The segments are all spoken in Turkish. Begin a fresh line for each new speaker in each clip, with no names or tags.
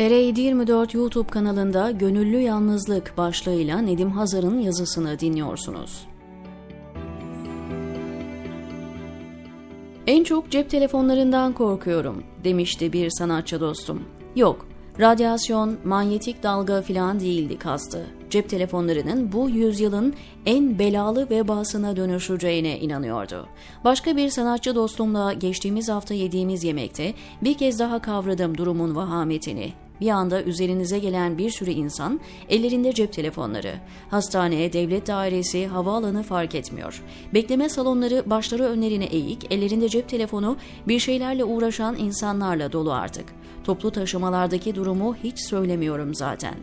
TR724 YouTube kanalında Gönüllü Yalnızlık başlığıyla Nedim Hazar'ın yazısını dinliyorsunuz. En çok cep telefonlarından korkuyorum demişti bir sanatçı dostum. Yok, radyasyon, manyetik dalga filan değildi kastı. Cep telefonlarının bu yüzyılın en belalı vebasına dönüşeceğine inanıyordu. Başka bir sanatçı dostumla geçtiğimiz hafta yediğimiz yemekte bir kez daha kavradım durumun vahametini. Bir anda üzerinize gelen bir sürü insan ellerinde cep telefonları. Hastane, devlet dairesi, havaalanı fark etmiyor. Bekleme salonları başları önlerine eğik, ellerinde cep telefonu bir şeylerle uğraşan insanlarla dolu artık. Toplu taşımalardaki durumu hiç söylemiyorum zaten.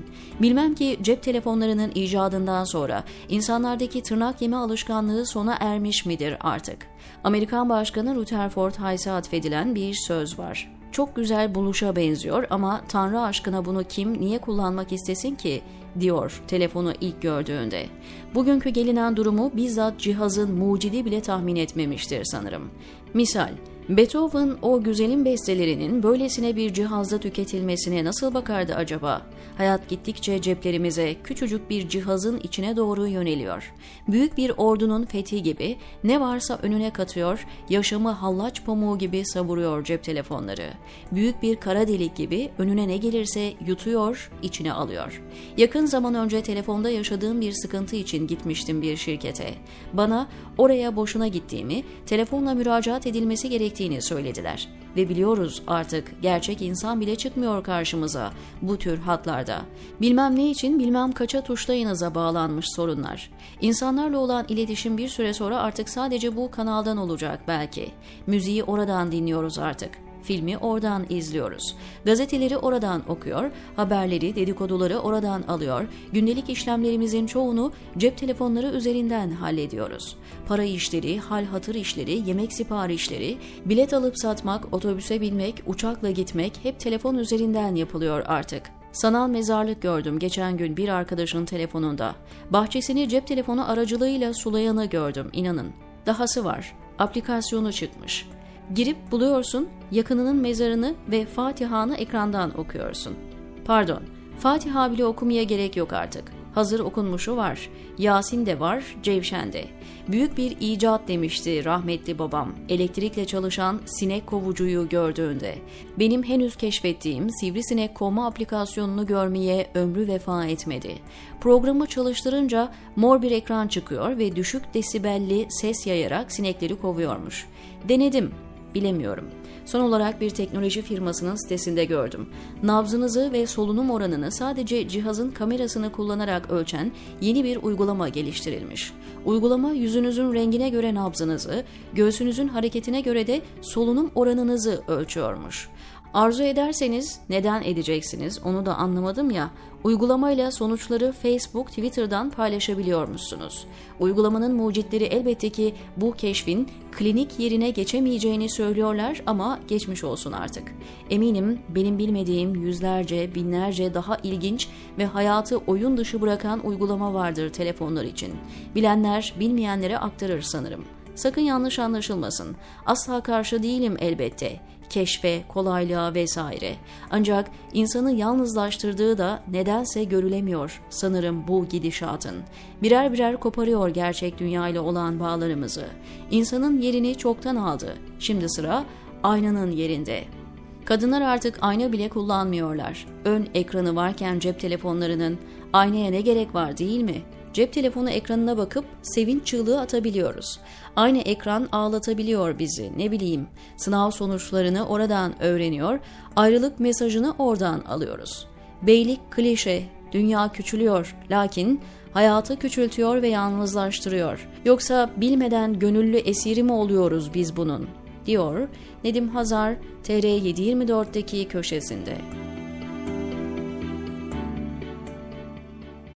Bilmem ki cep telefonlarının icadından sonra insanlardaki tırnak yeme alışkanlığı sona ermiş midir artık? Amerikan Başkanı Rutherford Hayes'e atfedilen bir söz var. Çok güzel buluşa benziyor ama Tanrı aşkına bunu kim niye kullanmak istesin ki diyor telefonu ilk gördüğünde. Bugünkü gelinen durumu bizzat cihazın mucidi bile tahmin etmemiştir sanırım. Misal, Beethoven o güzelim bestelerinin böylesine bir cihazda tüketilmesine nasıl bakardı acaba? Hayat gittikçe ceplerimize küçücük bir cihazın içine doğru yöneliyor. Büyük bir ordunun fethi gibi ne varsa önüne katıyor, yaşamı hallaç pamuğu gibi savuruyor cep telefonları. Büyük bir kara delik gibi önüne ne gelirse yutuyor, içine alıyor. Yakın zaman önce telefonda yaşadığım bir sıkıntı için gitmiştim bir şirkete. Bana oraya boşuna gittiğimi, telefonla müracaat edilmesi gerektiğini gerektiğini söylediler. Ve biliyoruz artık gerçek insan bile çıkmıyor karşımıza bu tür hatlarda. Bilmem ne için bilmem kaça tuşlayınıza bağlanmış sorunlar. İnsanlarla olan iletişim bir süre sonra artık sadece bu kanaldan olacak belki. Müziği oradan dinliyoruz artık. Filmi oradan izliyoruz. Gazeteleri oradan okuyor, haberleri, dedikoduları oradan alıyor. Gündelik işlemlerimizin çoğunu cep telefonları üzerinden hallediyoruz. Para işleri, hal hatır işleri, yemek siparişleri, bilet alıp satmak, otobüse binmek, uçakla gitmek hep telefon üzerinden yapılıyor artık. Sanal mezarlık gördüm geçen gün bir arkadaşın telefonunda. Bahçesini cep telefonu aracılığıyla sulayanı gördüm inanın. Dahası var. Aplikasyonu çıkmış. Girip buluyorsun, yakınının mezarını ve Fatiha'nı ekrandan okuyorsun. Pardon, Fatiha bile okumaya gerek yok artık. Hazır okunmuşu var. Yasin de var, Cevşen de. Büyük bir icat demişti rahmetli babam. Elektrikle çalışan sinek kovucuyu gördüğünde. Benim henüz keşfettiğim sivrisinek kovma aplikasyonunu görmeye ömrü vefa etmedi. Programı çalıştırınca mor bir ekran çıkıyor ve düşük desibelli ses yayarak sinekleri kovuyormuş. Denedim bilemiyorum. Son olarak bir teknoloji firmasının sitesinde gördüm. Nabzınızı ve solunum oranını sadece cihazın kamerasını kullanarak ölçen yeni bir uygulama geliştirilmiş. Uygulama yüzünüzün rengine göre nabzınızı, göğsünüzün hareketine göre de solunum oranınızı ölçüyormuş. Arzu ederseniz neden edeceksiniz onu da anlamadım ya. Uygulamayla sonuçları Facebook, Twitter'dan paylaşabiliyormuşsunuz. Uygulamanın mucitleri elbette ki bu keşfin klinik yerine geçemeyeceğini söylüyorlar ama geçmiş olsun artık. Eminim benim bilmediğim yüzlerce, binlerce daha ilginç ve hayatı oyun dışı bırakan uygulama vardır telefonlar için. Bilenler bilmeyenlere aktarır sanırım. Sakın yanlış anlaşılmasın. Asla karşı değilim elbette keşfe, kolaylığa vesaire. Ancak insanı yalnızlaştırdığı da nedense görülemiyor sanırım bu gidişatın. Birer birer koparıyor gerçek dünyayla olan bağlarımızı. İnsanın yerini çoktan aldı. Şimdi sıra aynanın yerinde. Kadınlar artık ayna bile kullanmıyorlar. Ön ekranı varken cep telefonlarının aynaya ne gerek var değil mi? Cep telefonu ekranına bakıp sevinç çığlığı atabiliyoruz. Aynı ekran ağlatabiliyor bizi ne bileyim. Sınav sonuçlarını oradan öğreniyor, ayrılık mesajını oradan alıyoruz. Beylik klişe, dünya küçülüyor lakin hayatı küçültüyor ve yalnızlaştırıyor. Yoksa bilmeden gönüllü esiri mi oluyoruz biz bunun? diyor Nedim Hazar TR724'deki köşesinde.